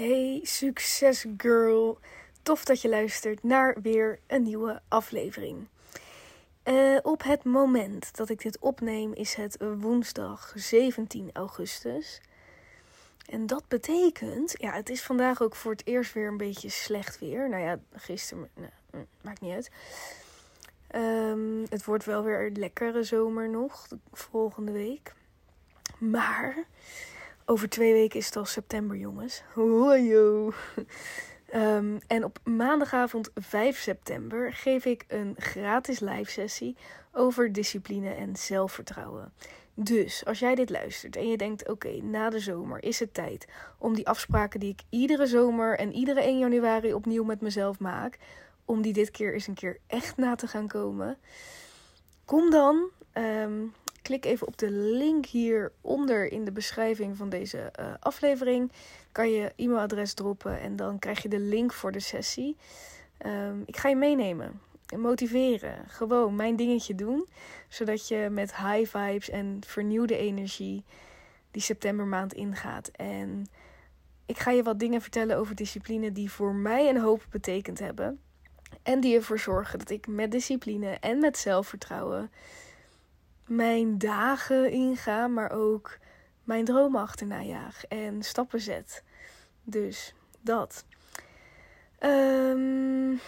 Hey, succes girl. Tof dat je luistert naar weer een nieuwe aflevering. Uh, op het moment dat ik dit opneem is het woensdag 17 augustus. En dat betekent, ja, het is vandaag ook voor het eerst weer een beetje slecht weer. Nou ja, gisteren, nou, maakt niet uit. Um, het wordt wel weer een lekkere zomer nog, volgende week. Maar over twee weken is het al september, jongens. Hojo. Um, en op maandagavond 5 september geef ik een gratis live sessie over discipline en zelfvertrouwen. Dus als jij dit luistert en je denkt: oké, na de zomer is het tijd om die afspraken die ik iedere zomer en iedere 1 januari opnieuw met mezelf maak, om die dit keer eens een keer echt na te gaan komen. Kom dan. Um, klik even op de link hieronder in de beschrijving van deze uh, aflevering. Kan je e-mailadres droppen en dan krijg je de link voor de sessie. Um, ik ga je meenemen en motiveren. Gewoon mijn dingetje doen. Zodat je met high vibes en vernieuwde energie die septembermaand ingaat. En ik ga je wat dingen vertellen over discipline die voor mij een hoop betekend hebben. En die ervoor zorgen dat ik met discipline en met zelfvertrouwen mijn dagen inga, maar ook mijn dromen achterna jaag en stappen zet. Dus dat. Um,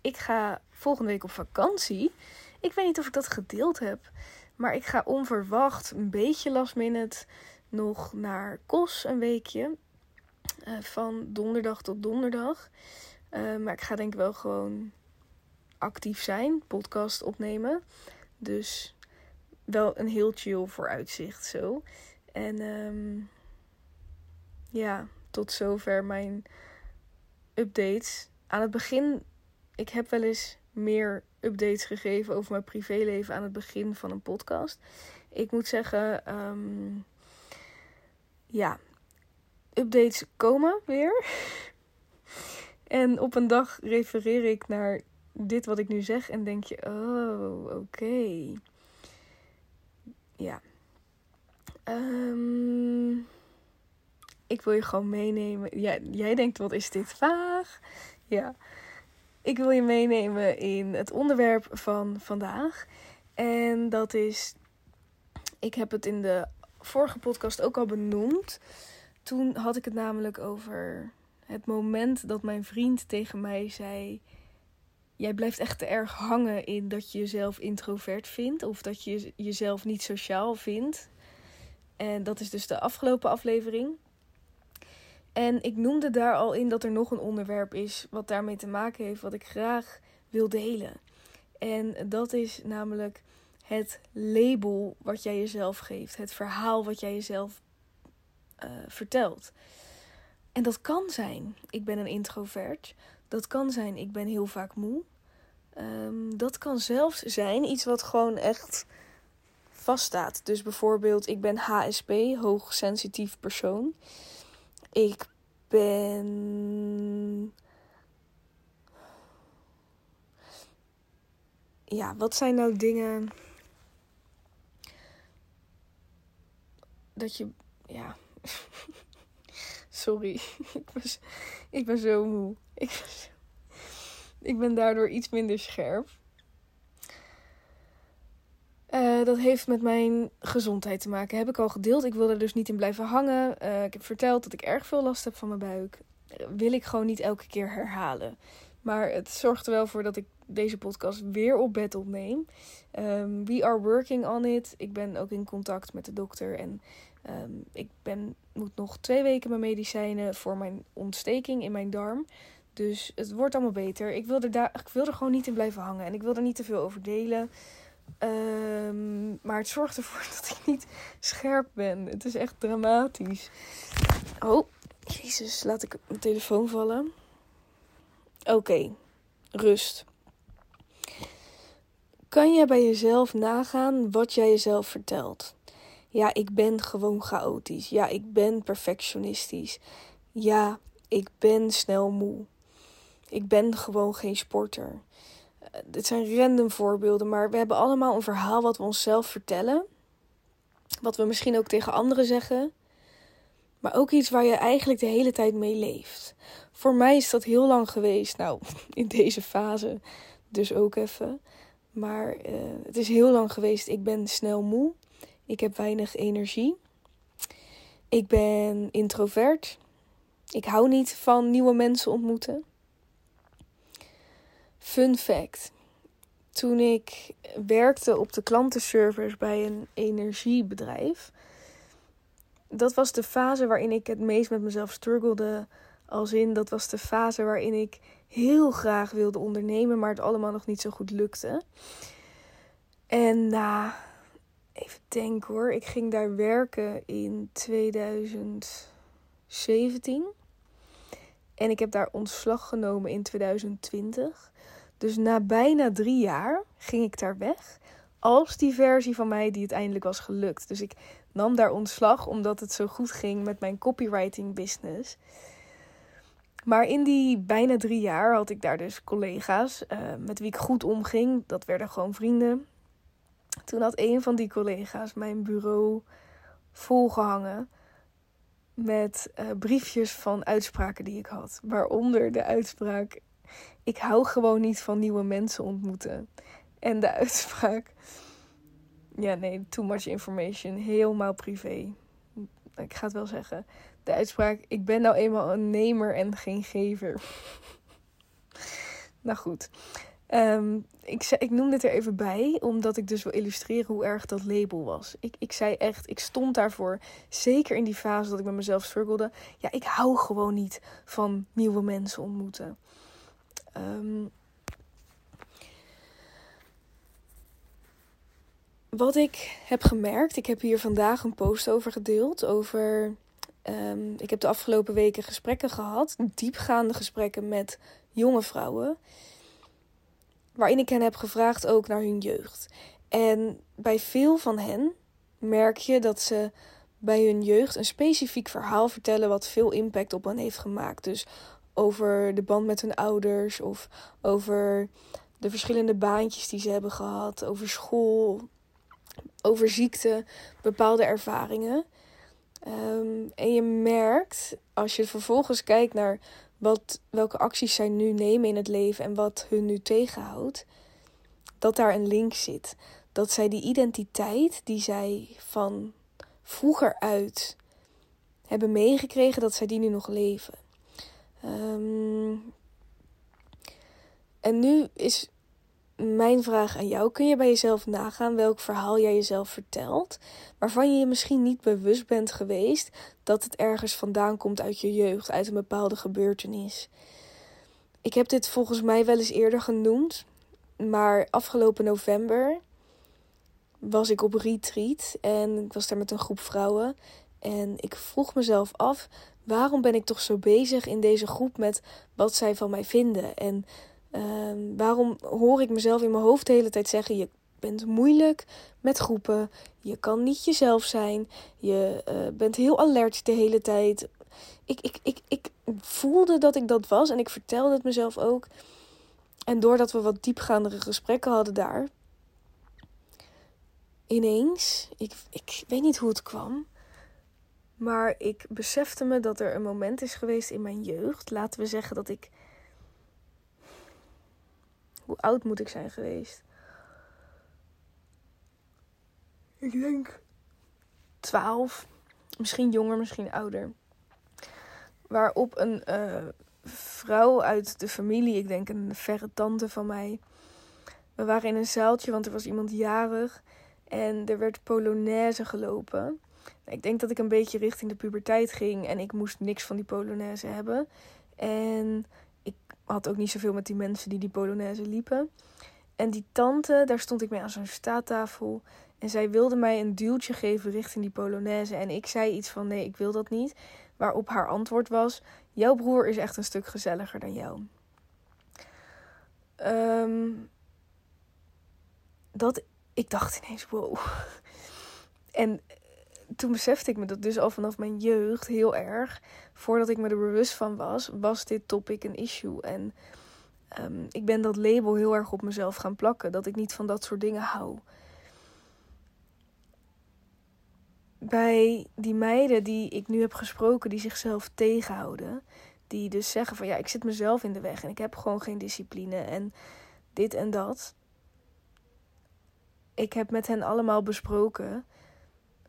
ik ga volgende week op vakantie. Ik weet niet of ik dat gedeeld heb. Maar ik ga onverwacht, een beetje last minute, nog naar Kos een weekje. Uh, van donderdag tot donderdag. Uh, maar ik ga denk ik wel gewoon actief zijn, podcast opnemen. Dus wel een heel chill vooruitzicht zo. En um, ja, tot zover mijn updates. Aan het begin, ik heb wel eens meer updates gegeven over mijn privéleven aan het begin van een podcast. Ik moet zeggen, um, ja, updates komen weer. en op een dag refereer ik naar dit wat ik nu zeg en denk je, oh, oké. Ja. Um, ik wil je gewoon meenemen. Ja, jij denkt, wat is dit vaag? Ja. Ik wil je meenemen in het onderwerp van vandaag. En dat is, ik heb het in de vorige podcast ook al benoemd. Toen had ik het namelijk over het moment dat mijn vriend tegen mij zei: Jij blijft echt te erg hangen in dat je jezelf introvert vindt, of dat je jezelf niet sociaal vindt. En dat is dus de afgelopen aflevering. En ik noemde daar al in dat er nog een onderwerp is wat daarmee te maken heeft, wat ik graag wil delen. En dat is namelijk het label wat jij jezelf geeft, het verhaal wat jij jezelf uh, vertelt. En dat kan zijn, ik ben een introvert. Dat kan zijn, ik ben heel vaak moe. Um, dat kan zelfs zijn iets wat gewoon echt vaststaat. Dus bijvoorbeeld, ik ben HSP, hoogsensitief persoon. Ik ben. Ja, wat zijn nou dingen. Dat je. Ja. Sorry. ik, ben, ik ben zo moe. Ik zo, ik ben daardoor iets minder scherp. Uh, dat heeft met mijn gezondheid te maken. Heb ik al gedeeld. Ik wil er dus niet in blijven hangen. Uh, ik heb verteld dat ik erg veel last heb van mijn buik. Uh, wil ik gewoon niet elke keer herhalen. Maar het zorgt er wel voor dat ik deze podcast weer op bed opneem. Um, we are working on it. Ik ben ook in contact met de dokter. En um, ik ben, moet nog twee weken mijn medicijnen voor mijn ontsteking in mijn darm. Dus het wordt allemaal beter. Ik wil er, daar, ik wil er gewoon niet in blijven hangen. En ik wil er niet te veel over delen. Um, maar het zorgt ervoor dat ik niet scherp ben. Het is echt dramatisch. Oh, jezus, laat ik mijn telefoon vallen. Oké, rust. Kan je bij jezelf nagaan wat jij jezelf vertelt? Ja, ik ben gewoon chaotisch. Ja, ik ben perfectionistisch. Ja, ik ben snel moe. Ik ben gewoon geen sporter. Eh, dit zijn random voorbeelden, maar we hebben allemaal een verhaal wat we onszelf vertellen. Wat we misschien ook tegen anderen zeggen. maar ook iets waar je eigenlijk de hele tijd mee leeft. Voor mij is dat heel lang geweest. Nou, in deze fase dus ook even. Maar uh, het is heel lang geweest. Ik ben snel moe. Ik heb weinig energie. Ik ben introvert. Ik hou niet van nieuwe mensen ontmoeten. Fun fact. Toen ik werkte op de klantenservice bij een energiebedrijf. Dat was de fase waarin ik het meest met mezelf struggelde. Als in, dat was de fase waarin ik heel graag wilde ondernemen, maar het allemaal nog niet zo goed lukte. En na, even denken hoor, ik ging daar werken in 2017. En ik heb daar ontslag genomen in 2020. Dus na bijna drie jaar ging ik daar weg. Als die versie van mij die uiteindelijk was gelukt. Dus ik nam daar ontslag omdat het zo goed ging met mijn copywriting business. Maar in die bijna drie jaar had ik daar dus collega's uh, met wie ik goed omging. Dat werden gewoon vrienden. Toen had een van die collega's mijn bureau volgehangen met uh, briefjes van uitspraken die ik had. Waaronder de uitspraak: Ik hou gewoon niet van nieuwe mensen ontmoeten. En de uitspraak: Ja, nee, too much information. Helemaal privé. Ik ga het wel zeggen de uitspraak: Ik ben nou eenmaal een nemer en geen gever. nou goed. Um, ik, ik noem dit er even bij, omdat ik dus wil illustreren hoe erg dat label was. Ik, ik zei echt, ik stond daarvoor, zeker in die fase dat ik met mezelf struggelde. Ja, ik hou gewoon niet van nieuwe mensen ontmoeten. Um, wat ik heb gemerkt, ik heb hier vandaag een post over gedeeld, over Ehm, ik heb de afgelopen weken gesprekken gehad, diepgaande gesprekken met jonge vrouwen, waarin ik hen heb gevraagd ook naar hun jeugd. En bij veel van hen merk je dat ze bij hun jeugd een specifiek verhaal vertellen wat veel impact op hen heeft gemaakt. Dus over de band met hun ouders of over de verschillende baantjes die ze hebben gehad, over school, over ziekte, bepaalde ervaringen. Um, en je merkt, als je vervolgens kijkt naar wat, welke acties zij nu nemen in het leven en wat hun nu tegenhoudt, dat daar een link zit. Dat zij die identiteit die zij van vroeger uit hebben meegekregen, dat zij die nu nog leven. Um, en nu is mijn vraag aan jou: kun je bij jezelf nagaan welk verhaal jij jezelf vertelt, waarvan je je misschien niet bewust bent geweest dat het ergens vandaan komt uit je jeugd, uit een bepaalde gebeurtenis? Ik heb dit volgens mij wel eens eerder genoemd, maar afgelopen november was ik op retreat en ik was daar met een groep vrouwen. En ik vroeg mezelf af: waarom ben ik toch zo bezig in deze groep met wat zij van mij vinden? En Ehm, waarom hoor ik mezelf in mijn hoofd de hele tijd zeggen: je bent moeilijk met groepen, je kan niet jezelf zijn, je uh, bent heel alert de hele tijd. Ik, ik, ik, ik voelde dat ik dat was en ik vertelde het mezelf ook. En doordat we wat diepgaandere gesprekken hadden daar, ineens, ik, ik weet niet hoe het kwam, maar ik besefte me dat er een moment is geweest in mijn jeugd. Laten we zeggen dat ik hoe oud moet ik zijn geweest? Ik denk 12. Misschien jonger, misschien ouder. Waarop een uh, vrouw uit de familie, ik denk een verre tante van mij. We waren in een zaaltje, want er was iemand jarig. En er werd Polonaise gelopen. Ik denk dat ik een beetje richting de puberteit ging. En ik moest niks van die Polonaise hebben. En had ook niet zoveel met die mensen die die Polonaise liepen. En die tante, daar stond ik mee aan zo'n staattafel. En zij wilde mij een duwtje geven richting die Polonaise. En ik zei iets van: nee, ik wil dat niet. Waarop haar antwoord was: Jouw broer is echt een stuk gezelliger dan jou. Um, dat ik dacht ineens: wow. En toen besefte ik me dat dus al vanaf mijn jeugd heel erg. Voordat ik me er bewust van was, was dit topic een issue. En um, ik ben dat label heel erg op mezelf gaan plakken. Dat ik niet van dat soort dingen hou. bij die meiden die ik nu heb gesproken, die zichzelf tegenhouden, die dus zeggen van ja, ik zit mezelf in de weg en ik heb gewoon geen discipline en dit en dat. Ik heb met hen allemaal besproken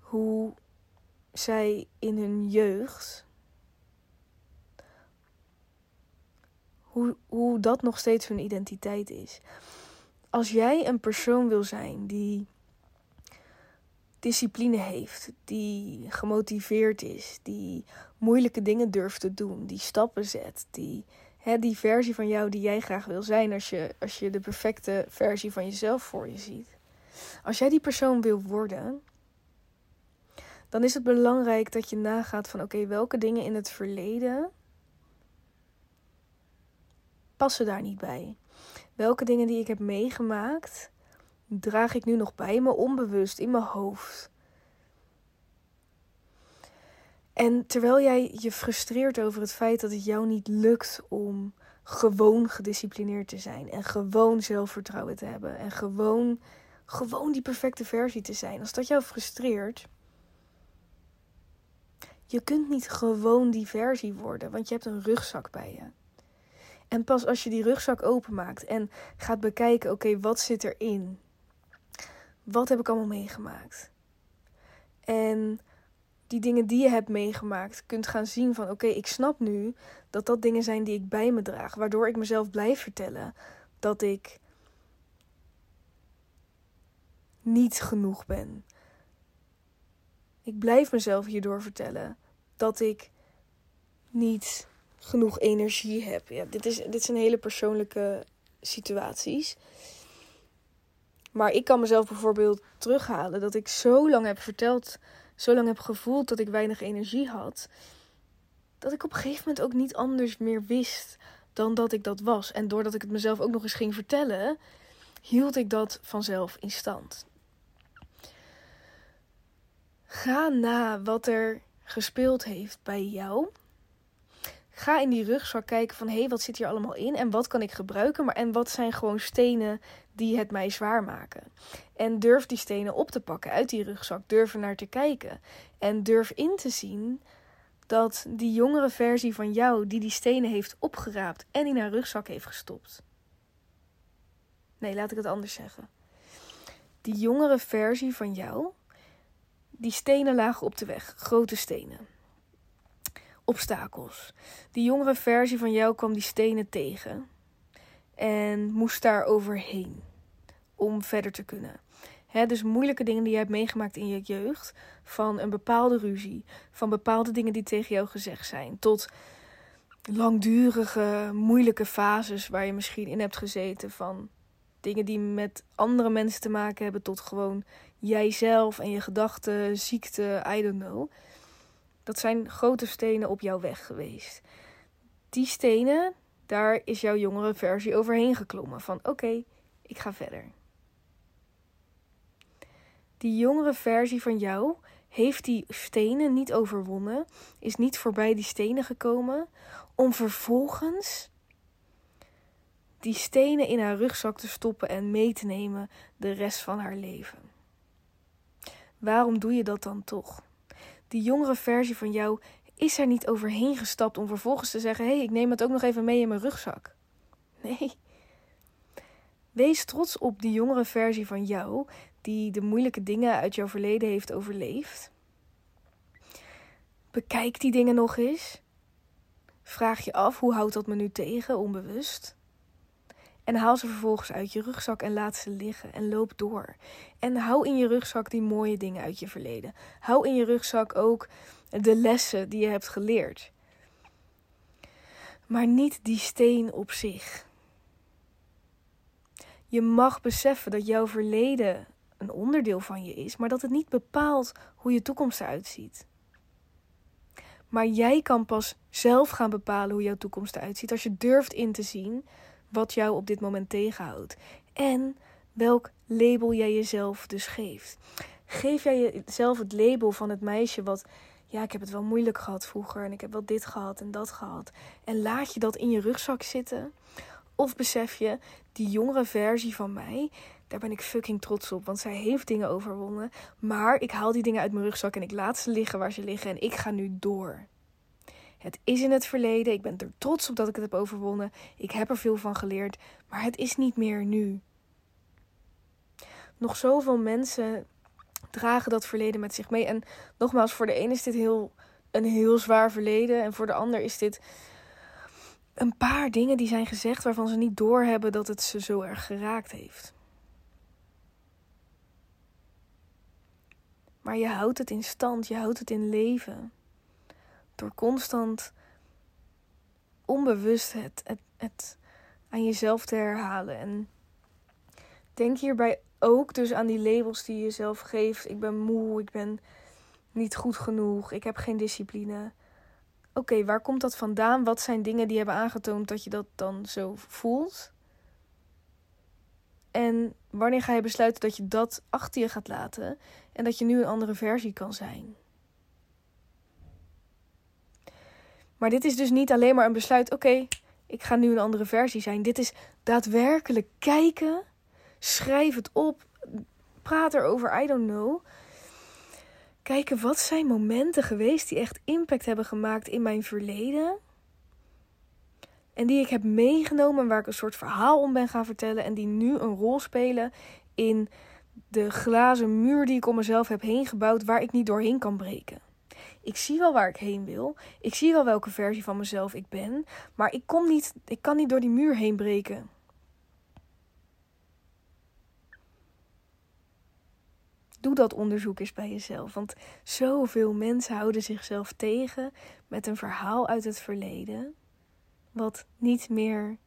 hoe zij in hun jeugd. Hoe, hoe dat nog steeds hun identiteit is. Als jij een persoon wil zijn die discipline heeft, die gemotiveerd is, die moeilijke dingen durft te doen, die stappen zet, die hè, die versie van jou die jij graag wil zijn als je, als je de perfecte versie van jezelf voor je ziet. Als jij die persoon wil worden, dan is het belangrijk dat je nagaat van oké, welke dingen in het verleden passen daar niet bij? Welke dingen die ik heb meegemaakt, draag ik nu nog bij me onbewust in mijn hoofd? En terwijl jij je frustreert over het feit dat het jou niet lukt om gewoon gedisciplineerd te zijn en gewoon zelfvertrouwen te hebben en gewoon, gewoon die perfecte versie te zijn, als dat jou frustreert, je kunt niet gewoon die versie worden, want je hebt een rugzak bij je. En pas als je die rugzak openmaakt en gaat bekijken, oké, wat zit erin? Wat heb ik allemaal meegemaakt? En die dingen die je hebt meegemaakt, kunt gaan zien van oké, ik snap nu dat dat dingen zijn die ik bij me draag, waardoor ik mezelf blijf vertellen dat ik niet genoeg ben. Ik blijf mezelf hierdoor vertellen dat ik niet genoeg energie heb. Ja, dit, is, dit zijn hele persoonlijke situaties. Maar ik kan mezelf bijvoorbeeld terughalen dat ik zo lang heb verteld, zo lang heb gevoeld dat ik weinig energie had, dat ik op een gegeven moment ook niet anders meer wist dan dat ik dat was. En doordat ik het mezelf ook nog eens ging vertellen, hield ik dat vanzelf in stand. Ga na wat er gespeeld heeft bij jou. Ga in die rugzak kijken van hé, hey, wat zit hier allemaal in en wat kan ik gebruiken, maar en wat zijn gewoon stenen die het mij zwaar maken. En durf die stenen op te pakken uit die rugzak, durf er naar te kijken en durf in te zien dat die jongere versie van jou die die stenen heeft opgeraapt en in haar rugzak heeft gestopt. Nee, laat ik het anders zeggen. Die jongere versie van jou die stenen lagen op de weg, grote stenen. Obstakels. Die jongere versie van jou kwam die stenen tegen en moest daar overheen om verder te kunnen. Dus moeilijke dingen die je hebt meegemaakt in je jeugd, van een bepaalde ruzie, van bepaalde dingen die tegen jou gezegd zijn, tot langdurige, moeilijke fases waar je misschien in hebt gezeten, van dingen die met andere mensen te maken hebben, tot gewoon jijzelf en je gedachten, ziekte, I don't know. Dat zijn grote stenen op jouw weg geweest. Die stenen, daar is jouw jongere versie overheen geklommen. Van oké, ik ga verder. Die jongere versie van jou heeft die stenen niet overwonnen, is niet voorbij die stenen gekomen, om vervolgens die stenen in haar rugzak te stoppen en mee te nemen de rest van haar leven. Waarom doe je dat dan toch? Die jongere versie van jou is er niet overheen gestapt om vervolgens te zeggen: hé, hey, ik neem het ook nog even mee in mijn rugzak. Nee. Wees trots op die jongere versie van jou die de moeilijke dingen uit jouw verleden heeft overleefd. Bekijk die dingen nog eens. Vraag je af hoe houdt dat me nu tegen, onbewust. En haal ze vervolgens uit je rugzak en laat ze liggen en loop door. En hou in je rugzak die mooie dingen uit je verleden. Hou in je rugzak ook de lessen die je hebt geleerd. Maar niet die steen op zich. Je mag beseffen dat jouw verleden een onderdeel van je is, maar dat het niet bepaalt hoe je toekomst eruit ziet. Maar jij kan pas zelf gaan bepalen hoe jouw toekomst eruit ziet als je durft in te zien wat jou op dit moment tegenhoudt. En welk label jij jezelf dus geeft. Geef jij jezelf het label van het meisje wat, ja, ik heb het wel moeilijk gehad vroeger en ik heb wel dit gehad en dat gehad. En laat je dat in je rugzak zitten? Of besef je, die jongere versie van mij, daar ben ik fucking trots op. Want zij heeft dingen overwonnen. Maar ik haal die dingen uit mijn rugzak en ik laat ze liggen waar ze liggen. En ik ga nu door. Het is in het verleden. Ik ben er trots op dat ik het heb overwonnen. Ik heb er veel van geleerd. Maar het is niet meer nu. Nog zoveel mensen dragen dat verleden met zich mee. En nogmaals, voor de ene is dit heel, een heel zwaar verleden. En voor de ander is dit een paar dingen die zijn gezegd waarvan ze niet doorhebben dat het ze zo erg geraakt heeft. Maar je houdt het in stand, je houdt het in leven. Door constant onbewust het, het, het aan jezelf te herhalen. En denk hierbij ook dus aan die labels die je jezelf geeft. Ik ben moe, ik ben niet goed genoeg, ik heb geen discipline. Oké, waar komt dat vandaan? Wat zijn dingen die hebben aangetoond dat je dat dan zo voelt? En wanneer ga je besluiten dat je dat achter je gaat laten en dat je nu een andere versie kan zijn? Maar dit is dus niet alleen maar een besluit, oké, ik ga nu een andere versie zijn. Dit is daadwerkelijk kijken, schrijf het op, praat erover, I don't know. Kijken wat zijn momenten geweest die echt impact hebben gemaakt in mijn verleden. En die ik heb meegenomen, waar ik een soort verhaal om ben gaan vertellen. En die nu een rol spelen in de glazen muur die ik om mezelf heb heen gebouwd, waar ik niet doorheen kan breken. Ik zie wel waar ik heen wil. Ik zie wel welke versie van mezelf ik ben. Maar ik, kom niet, ik kan niet door die muur heen breken. Doe dat onderzoek eens bij jezelf. Want zoveel mensen houden zichzelf tegen met een verhaal uit het verleden. Wat niet meer.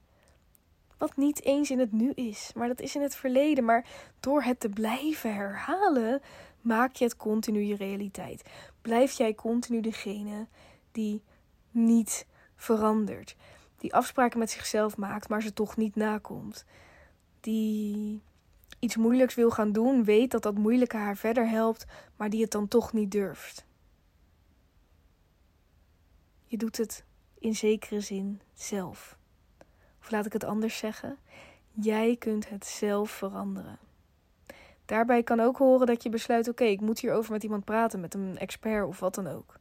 Wat niet eens in het nu is. Maar dat is in het verleden. Maar door het te blijven herhalen. Maak je het continu je realiteit. Blijf jij continu degene die niet verandert. Die afspraken met zichzelf maakt, maar ze toch niet nakomt. Die iets moeilijks wil gaan doen, weet dat dat moeilijke haar verder helpt, maar die het dan toch niet durft. Je doet het in zekere zin zelf. Of laat ik het anders zeggen: jij kunt het zelf veranderen. Daarbij kan ook horen dat je besluit: oké, ik moet hierover met iemand praten, met een expert of wat dan ook.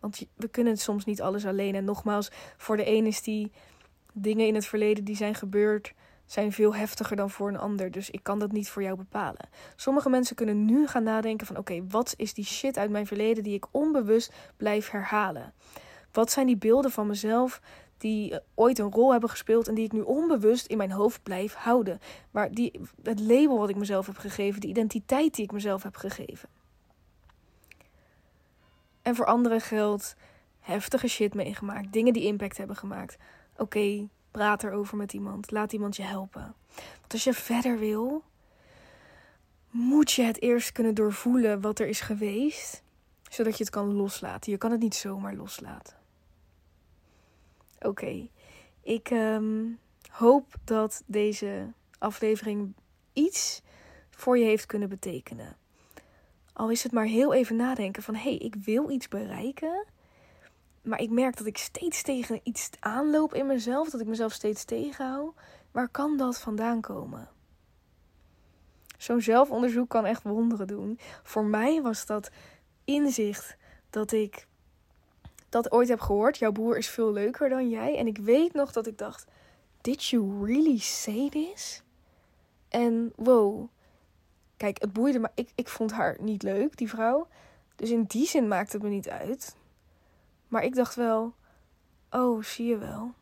Want we kunnen soms niet alles alleen. En nogmaals, voor de een is die dingen in het verleden die zijn gebeurd zijn veel heftiger dan voor een ander. Dus ik kan dat niet voor jou bepalen. Sommige mensen kunnen nu gaan nadenken van oké, wat is die shit uit mijn verleden die ik onbewust blijf herhalen? Wat zijn die beelden van mezelf die eh, ooit een rol hebben gespeeld en die ik nu onbewust in mijn hoofd blijf houden? Waar die, het label wat ik mezelf heb gegeven, de identiteit die ik mezelf heb gegeven. En voor anderen geldt heftige shit meegemaakt, dingen die impact hebben gemaakt. Oké, Praat erover met iemand. Laat iemand je helpen. Want als je verder wil, moet je het eerst kunnen doorvoelen wat er is geweest, zodat je het kan loslaten. Je kan het niet zomaar loslaten. Oké, ik ehm, hoop dat deze aflevering iets voor je heeft kunnen betekenen. Al is het maar heel even nadenken van hé, hey, ik wil iets bereiken. Maar ik merk dat ik steeds tegen iets aanloop in mezelf. Dat ik mezelf steeds tegenhoud. Waar kan dat vandaan komen? Zo'n zelfonderzoek kan echt wonderen doen. Voor mij was dat inzicht dat ik dat ooit heb gehoord. Jouw broer is veel leuker dan jij. En ik weet nog dat ik dacht: Did you really say this? En wow. Kijk, het boeide me. Ik, ik vond haar niet leuk, die vrouw. Dus in die zin maakt het me niet uit. Maar ik dacht wel: oh, zie je wel.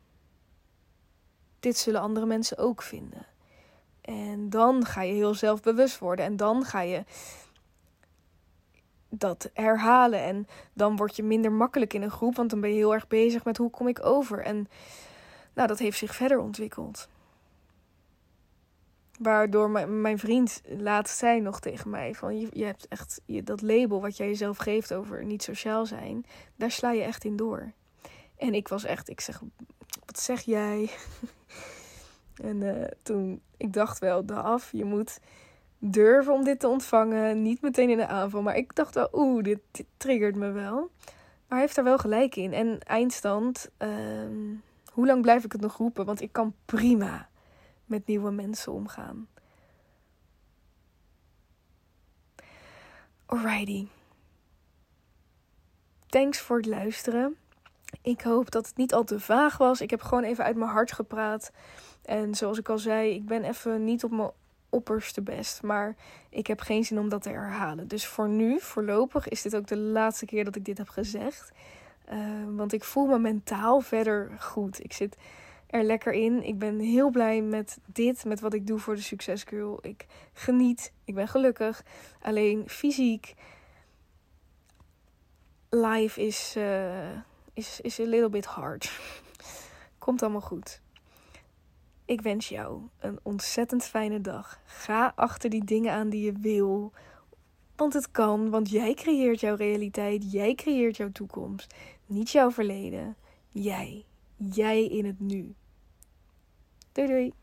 Dit zullen andere mensen ook vinden. En dan ga je heel zelfbewust worden. En dan ga je dat herhalen. En dan word je minder makkelijk in een groep. Want dan ben je heel erg bezig met hoe kom ik over. En nou, dat heeft zich verder ontwikkeld. Waardoor mijn, vriend laatst zei nog tegen mij: van je, je hebt echt je, dat label wat jij jezelf geeft over niet sociaal zijn, daar sla je echt in door. En ik was echt, ik zeg, wat zeg jij? en uh, toen, ik dacht wel, af, je moet durven om dit te ontvangen, niet meteen in de aanval. Maar ik dacht wel, oeh, dit, triggert me wel. Maar hij heeft daar wel gelijk in. En eindstand, uh, Hoe lang blijf ik het nog roepen? Want ik kan prima met nieuwe mensen omgaan. Alrighty. Thanks voor het luisteren. Ik hoop dat het niet al te vaag was. Ik heb gewoon even uit mijn hart gepraat. En zoals ik al zei, ik ben even niet op mijn opperste best. Maar ik heb geen zin om dat te herhalen. Dus voor nu, voorlopig, is dit ook de laatste keer dat ik dit heb gezegd. Uh, want ik voel me mentaal verder goed. Ik zit er lekker in. Ik ben heel blij met dit, met wat ik doe voor de Success Girl. Ik geniet, ik ben gelukkig. Alleen fysiek, life is, uh, is, is a little bit hard. Komt allemaal goed. Ik wens jou een ontzettend fijne dag. Ga achter die dingen aan die je wil. Want het kan, want jij creëert jouw realiteit. Jij creëert jouw toekomst. Niet jouw verleden. Jij. Jij in het nu. Doei doei.